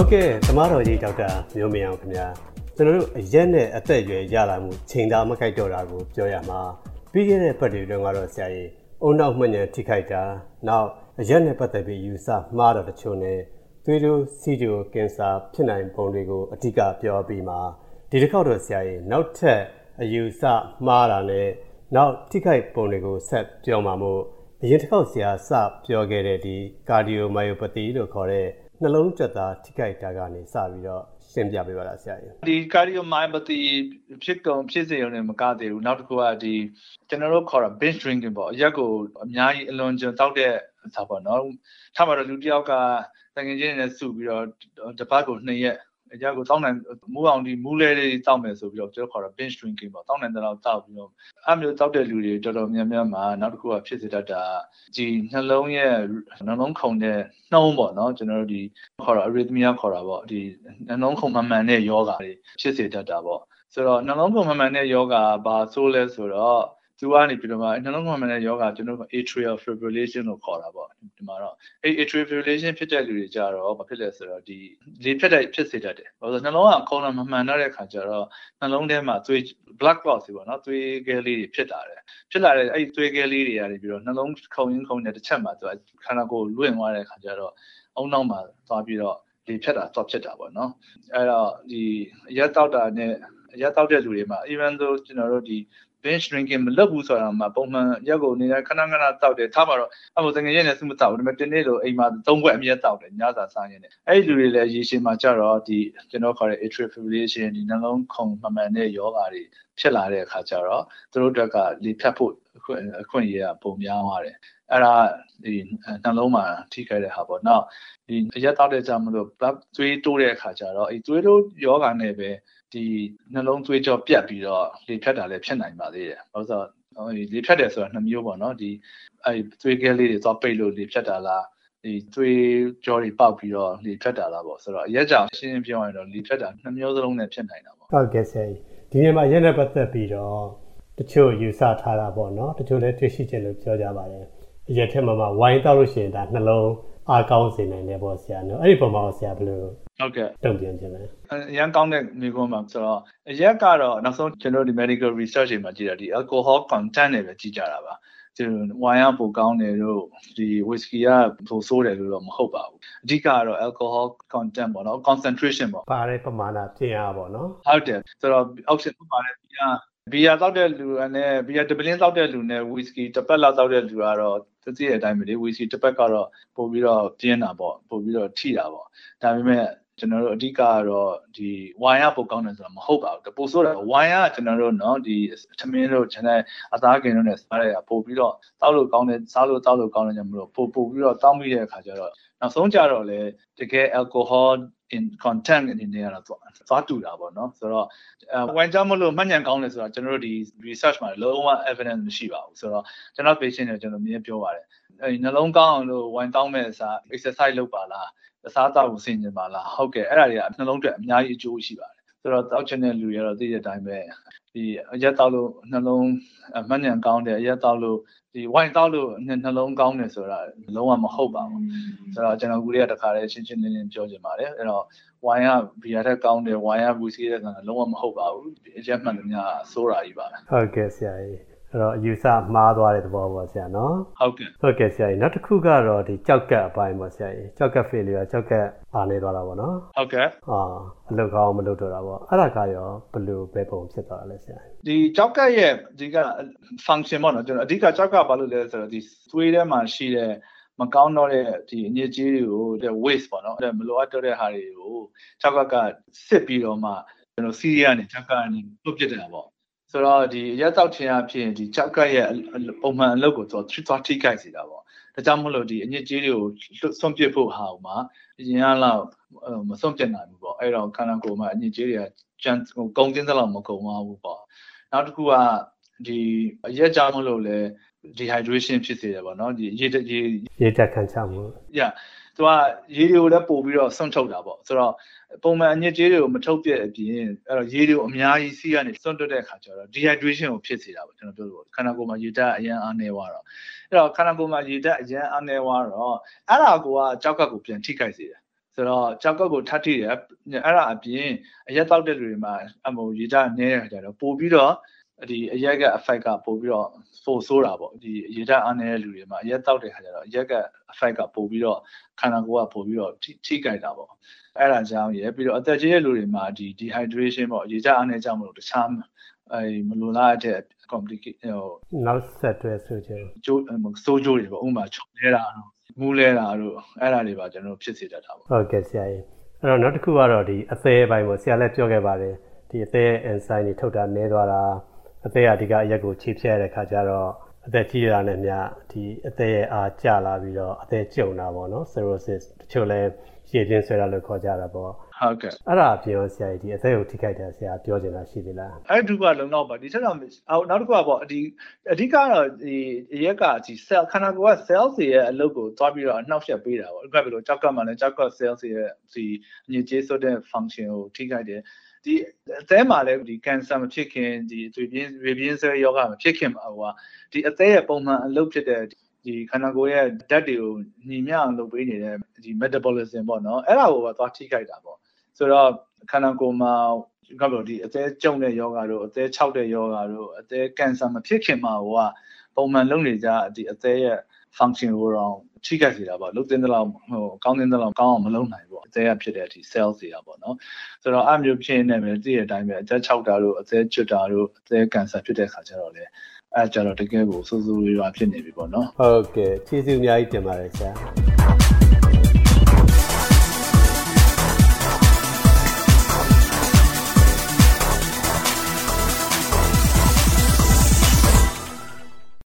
ဟုတ်ကဲ့သမားတော်ကြီးဒေါက်တာမျိုးမင်းအောင်ခင်ဗျာကျွန်တော်တို့အရက်နဲ့အသက်အရွယ်ရလာမှုချိန်သားမခိုက်တော့တာကိုပြောရမှာပြီးခဲ့တဲ့ပတ်တွေတုန်းကတော့ဆရာကြီးအုံနောက်မှညံထိခိုက်တာနောက်အရက်နဲ့ပတ်သက်ပြီးယူဆမှားတာတချို့နဲ့သွေးတိုးစီဂျိုကင်ဆာဖြစ်နိုင်ပုံတွေကိုအဓိကပြောပြီးမှာဒီတစ်ခေါက်တော့ဆရာကြီးနောက်ထပ်အယူဆမှားတာနဲ့နောက်ထိခိုက်ပုံတွေကိုဆက်ပြောမှာမို့အရင်တစ်ခေါက်ဆရာစပြောခဲ့တဲ့ဒီကာဒီယိုမိုင်ယိုပသီလို့ခေါ်တဲ့ နှလုံးကြက်သားထိခိုက်တာကနေစပြီးတော့ရှင်းပြပေးပါလားဆရာကြီးဒီ cardiomyopathy ဖြစ်ကုန်ဖြစ်စေရုံနဲ့မကသေးဘူးနောက်တစ်ခုကဒီကျွန်တော်တို့ခေါ်တာ binge drinking ပေါ့အရက်ကိုအများကြီးအလွန်ကျွံတောက်တဲ့သာပေါ့နော်ထားပါတော့လူတစ်ယောက်ကတကယ်ချင်းနဲ့စုပြီးတော့တပတ်ကို2ရက် အရာကိုတောင်းနိုင်မူအောင်ဒီမူးလဲလေးတောက်မယ်ဆိုပြီးတော့ကျွန်တော်ခေါ်တာ binge drinking ပေါ့တောင်းနိုင်တဲ့လောက်တောက်ပြီးတော့အမျိုးတောက်တဲ့လူတွေတော်တော်များများမှာနောက်တစ်ခုကဖြစ်စေတတ်တာဒီနှလုံးရဲ့နှလုံးခုန်တဲ့နှုံးပေါ့နော်ကျွန်တော်တို့ဒီခေါ်တာ arrhythmia ခေါ်တာပေါ့ဒီနှလုံးခုန်မှန်မှန်တဲ့ယောဂါတွေဖြစ်စေတတ်တာပေါ့ဆိုတော့နှလုံးခုန်မှန်မှန်တဲ့ယောဂါဘာဆိုလဲဆိုတော့သူကနေပြီးတော့မှနှလုံးသွင်းတဲ့ယောဂကျွန်တော်တို့ atrial fibrillation လို့ခေါ်တာပေါ့ ဒီမှာတော့အဲ atrial fibrillation ဖြစ်တဲ့လူတွေကြတော့မဖြစ်လဲဆိုတော့ဒီလေဖြတ်တဲ့ဖြစ်စေတတ်တယ်ဘာလို့နှလုံးကခုံးတာမမှန်တော့တဲ့ခါကျတော့နှလုံးထဲမှာသွေး blood clot တွေပေါ့နော်သွေးခဲလေးတွေဖြစ်လာတယ်ဖြစ်လာတဲ့အဲ့ဒီသွေးခဲလေးတွေကနေပြီးတော့နှလုံးခုံရင်းခုံတဲ့တစ်ချက်မှာသူကခန္ဓာကိုယ်လွင့်သွားတဲ့ခါကျတော့အုံနောက်မှာသွားပြီးတော့လေဖြတ်တာတော့ဖြစ်တာပေါ့နော်အဲ့တော့ဒီရက်တောက်တာနဲ့ရက်တောက်တဲ့လူတွေမှာ even though ကျွန်တော်တို့ဒီ binge drinking မလုပ်ဘူးဆိုတာမှပုံမှန်ရက်ကိုနေခဏခဏတောက်တယ်ထားမှာတော့အမို့တကယ်ရနေစုမတောက်ဘူးဒါပေမဲ့ဒီနေ့လိုအိမ်မှာသုံးခွက်အမြဲတောက်တယ်ညစာစားရင်းနဲ့အဲ့ဒီလူတွေလည်းရေရှည်မှာကြတော့ဒီကျွန်တော်ခေါ်တဲ့ atrial fibrillation ဒီနှလုံးခုန်မှန်မှန်တဲ့ယောဂါတွေဖြစ်လာတဲ့အခါကျတော့သူတို့အတွက်ကလေဖြတ်ဖို့အခွင့်အခွင့်အရေးကပုံများသွားတယ်အဲ့ဒါဒီနှလုံးမှာထိခိုက်တဲ့ဟာပေါ့နောက်ဒီအရက်တောက်တဲ့ကြောင့်မလို့ blood သွေးတိုးတဲ့အခါကျတော့အဲသွေးတိုးယောဂါနဲ့ပဲ ဒီနှလုံးသွေးကြောပြတ်ပြီးတော့လေဖြတ်တာလည်းဖြစ်နိုင်ပါသေးတယ်။ဘာလို့ဆိုတော့လေဖြတ်တယ်ဆိုတာနှစ်မျိုးပေါ့နော်ဒီအဲသွေးကဲလေးတွေသွားပိတ်လို့လေဖြတ်တာလားဒီသွေးကြောတွေပေါက်ပြီးတော့လေဖြတ်တာလားပေါ့ဆိုတော့အရက်ကြောင်ရှင်းရှင်းပြောရရင်တော့လေဖြတ်တာနှစ်မျိုးစလုံးနဲ့ဖြစ်နိုင်တာပေါ့ဟုတ်ကဲ့ဆရာကြီးဒီနေ့မှာရက်နဲ့ပတ်သက်ပြီးတော့တချို့ယူဆထားတာပေါ့နော်တချို့လည်းတွေ့ရှိခြင်းလို့ပြောကြပါတယ်အရက်ထဲမှာမှဝိုင်းတောက်လို့ရှိရင်ဒါနှလုံး အားကောင်းစေနိုင်တယ်ပေါ့ဆရာနော်အဲ့ဒီပုံမှာဆရာဘယ်လိုဟုတ်ကဲ့တုံ့ပြန်ခြင်းလဲအရန်ကောင်းတဲ့မိကုန်းမှာဆိုတော့အရက်ကတော့နောက်ဆုံးကျွန်တော်ဒီ medical research တွေမှာကြည့်တာဒီ alcohol content တွေပဲကြည့်ကြတာပါဒီဝိုင်းရပိုကောင်းတယ်လို့ဒီ whisky ကပိုဆိုးတယ်လို့တော့မဟုတ်ပါဘူးအဓိကကတော့ alcohol content ပေါ့နော် concentration ပေါ့ပါတဲ့ပမာဏပြင်ရပါတော့ဟုတ်တယ်ဆိုတော့ option ပါတဲ့ဒီက ဘီယာတောက်တဲ့လူနဲ့ဘီယာတပလင်းတောက်တဲ့လူနဲ့ဝီစကီတစ်ပတ်လောက်တောက်တဲ့လူကတော့သိတဲ့အတိုင်းပဲလေဝီစကီတစ်ပတ်ကတော့ပို့ပြီးတော့ပြင်းတာပေါ့ပို့ပြီးတော့ထိတာပေါ့ဒါပေမဲ့ကျွန်တော်တို့အဓိကကတော့ဒီဝိုင်ရပိုကောင်းတယ်ဆိုတာမဟုတ်ပါဘူးပိုဆိုးတယ်ဝိုင်ရကျွန်တော်တို့เนาะဒီသမင်းတို့ကျွန်တော်အသားကင်တို့နဲ့စားရတာပို့ပြီးတော့တောက်လို့ကောင်းတယ်စားလို့တောက်လို့ကောင်းတယ်ညမလို့ပို့ပို့ပြီးတော့တောက်မိတဲ့အခါကျတော့နောက်ဆုံးကြတော့လေတကယ် alcohol in content အနေနဲ့ကတော့သွားတူတာပေါ့နော်ဆိုတော့ဝိုင်းကြမလို့မှတ်ဉာဏ်ကောင်းတယ်ဆိုတော့ကျွန်တော်တို့ဒီ research မှာလုံးဝ evidence မရှိပါဘူးဆိုတော့ကျွန်တော် patient တွေကျွန်တော်မြင်ပြောပါတယ်အဲနှလုံးကောင်းအောင်လို့ဝိုင်းတောင်းမဲ့အစား exercise လုပ်ပါလားအစားအသောက်ကိုဆင်ကျင်ပါလားဟုတ်ကဲ့အဲ့ဒါတွေကနှလုံးအတွက်အများကြီးအကျိုးရှိပါတယ် ဆိုတော့တောက်ချင်တဲ့လူတွေကတော့သိတဲ့အတိုင်းပဲဒီအရက်တောက်လို့နှလုံးမှတ်ဉာဏ်ကောင်းတယ်အရက်တောက်လို့ဒီဝိုင်တောက်လို့နှလုံးကောင်းတယ်ဆိုတာလုံးဝမဟုတ်ပါဘူးဆိုတော့ကျွန်တော်ကူတွေကတခါလေးရှင်းရှင်းလင်းလင်းပြောချင်ပါတယ်အဲ့တော့ဝိုင်ကဘီယာထက်ကောင်းတယ်ဝိုင်ကဘူးစီးတဲ့ကောင်လုံးဝမဟုတ်ပါဘူးအရက်မှန်သမျှစိုးတာကြီးပါဟုတ်ကဲ့ဆရာကြီး အဲ့တော့ယူဆမှားသွားတဲ့သဘောပေါ့ဆရာနော်ဟုတ်ကဲ့ဟုတ်ကဲ့ဆရာကြီးနောက်တစ်ခုကတော့ဒီကြောက်ကက်အပိုင်းပေါ့ဆရာကြီးကြောက်ကက် failure ကြောက်ကက်အားနေသွားတာပေါ့နော်ဟုတ်ကဲ့အာအလုပ်ကောင်းမလုပ်တော့တာပေါ့အဲ့ဒါကရောဘယ်လိုပဲပုံဖြစ်သွားတာလဲဆရာဒီကြောက်ကက်ရဲ့ဒီက function ပေါ့နော်ကျွန်တော်အဓိကကြောက်ကဘာလို့လဲဆိုတော့ဒီသွေးထဲမှာရှိတဲ့မကောင်းတော့တဲ့ဒီအညစ်အကြေးတွေကို waste ပေါ့နော်အဲ့မလိုအပ်တော့တဲ့ဟာတွေကိုကြောက်ကကစစ်ပြီးတော့မှကျွန်တော်စီးရီကနေကြောက်ကနေလွတ်ပြစ်တယ်ပေါ့ ဆိုတော့ဒီရက်တောက်ခြင်းအဖြစ်ဒီကြောက်ကရဲ့ပုံမှန်အလုပ်ကိုသူသွားထိခိုက်စေတာပေါ့ဒါကြောင့်မလို့ဒီအညစ်အကြေးတွေကိုစွန့်ပစ်ဖို့ဟာဥမှာအရင်ကလောက်မစွန့်ပစ်နိုင်ဘူးပေါ့အဲ့တော့ခန္ဓာကိုယ်မှာအညစ်အကြေးတွေကကျန်ကုန်းတင်းသလောက်မကုန်းပါဘူးပေါ့နောက်တစ်ခုကဒီအရက်ကြောင့်မလို့လဲ dehydration ဖြစ်စေတယ်ပေါ့နော်ဒီရေရေရေတက်ခံချမှု yeah သူကရေတွေကိုလည်းပို့ပြီးတော့ဆွန့်ထုတ်တာပေါ့ဆိုတော့ပုံမှန်အညစ်အကြေးတွေကိုမထုတ်ပြတဲ့အပြင်အဲ့တော့ရေတွေကိုအများကြီးစီးကနေစွန့်တွတ်တဲ့အခါကျတော့ dehydration ကိုဖြစ်စေတာပေါ့ကျွန်တော်ပြောလို့ခန္ဓာကိုယ်မှာရေဓာတ်အရင်အားနေသွားတော့အဲ့တော့ခန္ဓာကိုယ်မှာရေဓာတ်အရင်အားနေသွားတော့အဲ့ဒါကိုကကြောက်ကပ်ကိုပြန်ထိခိုက်စေတယ်စဆိုတော့ကြောက်ကကိုထပ်ထိတယ်အဲ့ဒါအပြင်အရက်တောက်တဲ့လူတွေမှာအမိုရေကြနဲတဲ့ခါကျတော့ပို့ပြီးတော့ ဒီအရက်က effect ကပို့ပြီးတော့ပိုဆိုးတာပေါ့ဒီရေဓာတ်အားနေတဲ့လူတွေမှာအရက်တောက်တဲ့ခါကျတော့အရက်က effect ကပို့ပြီးတော့ခန္ဓာကိုယ်ကပို့ပြီးတော့ထိကြိုက်တာပေါ့အဲ့ဒါကြောင့်ရပြီးတော့အသက်ကြီးတဲ့လူတွေမှာဒီ dehydration ပေါ့ရေဓာတ်အားနေကြောင့်မလို့တခြားအဲမလိုလားတဲ့ complicate ဟိုနောက်ဆက်တွဲဆိုချင်ကျိုးစိုးကျိုးတွေပေါ့ဥပမာချုံနေတာမူးလဲတာတို့အဲ့ဒါတွေပါကျွန်တော်ဖြစ်စေတတ်တာပေါ့ဟုတ်ကဲ့ဆရာကြီးအဲ့တော့နောက်တစ်ခုကတော့ဒီအသေးပိုင်းပေါ့ဆရာလည်းပြောခဲ့ပါတယ်ဒီအသေး enzyme တွေထုတ်တာနည်းသွားတာ အသက်အဓိကအရက်ကိုခြေဖြဲတဲ့ခါကျတော့အသက်ကြီးရတာနဲ့မြဒီအသက်ရဲ့အားကျလာပြီးတော့အသက်ကျုံတာပေါ့နော် cirrhosis တချို့လဲ ရေပြင်းဆွဲတာလို့ခေါ်ကြတာပေါ့ဟုတ်ကဲ့အဲ့ဒါအပြင်ရောဆရာကြီးဒီအသက်ကိုထိခိုက်တယ်ဆရာပြောချင်တာရှိသေးလားအဲ့ဒုကလုံတော့ပါဒီချက်တော့နောက်တစ်ခုကပေါ့ဒီအဓိကတော့ဒီရက်ကဒီ cell ခန္ဓာကိုယ်က cells တွေရဲ့အလုပ်ကိုသွားပြီးတော့အနှောက်အယှက်ပေးတာပေါ့ဥပမာဘယ်လိုကြောက်ကမှလည်းကြောက်က cells တွေရဲ့ဒီအညစ်အကြေးဆိုတဲ့ function ကိုထိခိုက်တယ်ဒီအသေးမှာလည်းဒီ cancer မဖြစ်ခင်ဒီသွေးပြင်းသွေးပြင်းဆွဲယောဂမဖြစ်ခင်မှာဟိုကဒီအသေးရဲ့ပုံမှန်အလုပ်ဖြစ်တဲ့ ဒီခန္ဓာကိုယ်ရဲ့ဓာတ်တွေကိုညီမျှအောင်လုပ်ပေးနေတဲ့ဒီ metabolism ပေါ့နော်အဲ့ဒါကိုပဲသွားထိခိုက်တာပေါ့ဆိုတော့ခန္ဓာကိုယ်မှာကပြောဒီအသေးကျုံတဲ့ယောဂါတို့အသေးခြောက်တဲ့ယောဂါတို့အသေးကင်ဆာမဖြစ်ခင်မှာဟိုကပုံမှန်လုပ်နေကြဒီအသေးရဲ့ function ကိုတော့ထိခိုက်စေတာပေါ့လုပ်တဲ့လောက်ဟိုကောင်းတဲ့လောက်ကောင်းအောင်မလုပ်နိုင်ဘူးအသေးကဖြစ်တဲ့ဒီ cells တွေอ่ะပေါ့နော်ဆိုတော့အမျိုးဖြစ်နေတယ်သိတဲ့အတိုင်းပဲအသက်ခြောက်တာတို့အသေးကျွတ်တာတို့အသေးကင်ဆာဖြစ်တဲ့ခါကျတော့လေ အဲကြတော့တကယ်ကိုစိုးစိုးရွားဖြစ်နေပြီပေါ့နော်ဟုတ်ကဲ့ကျေးဇူးအများကြီးတင်ပါတယ်ဆရာ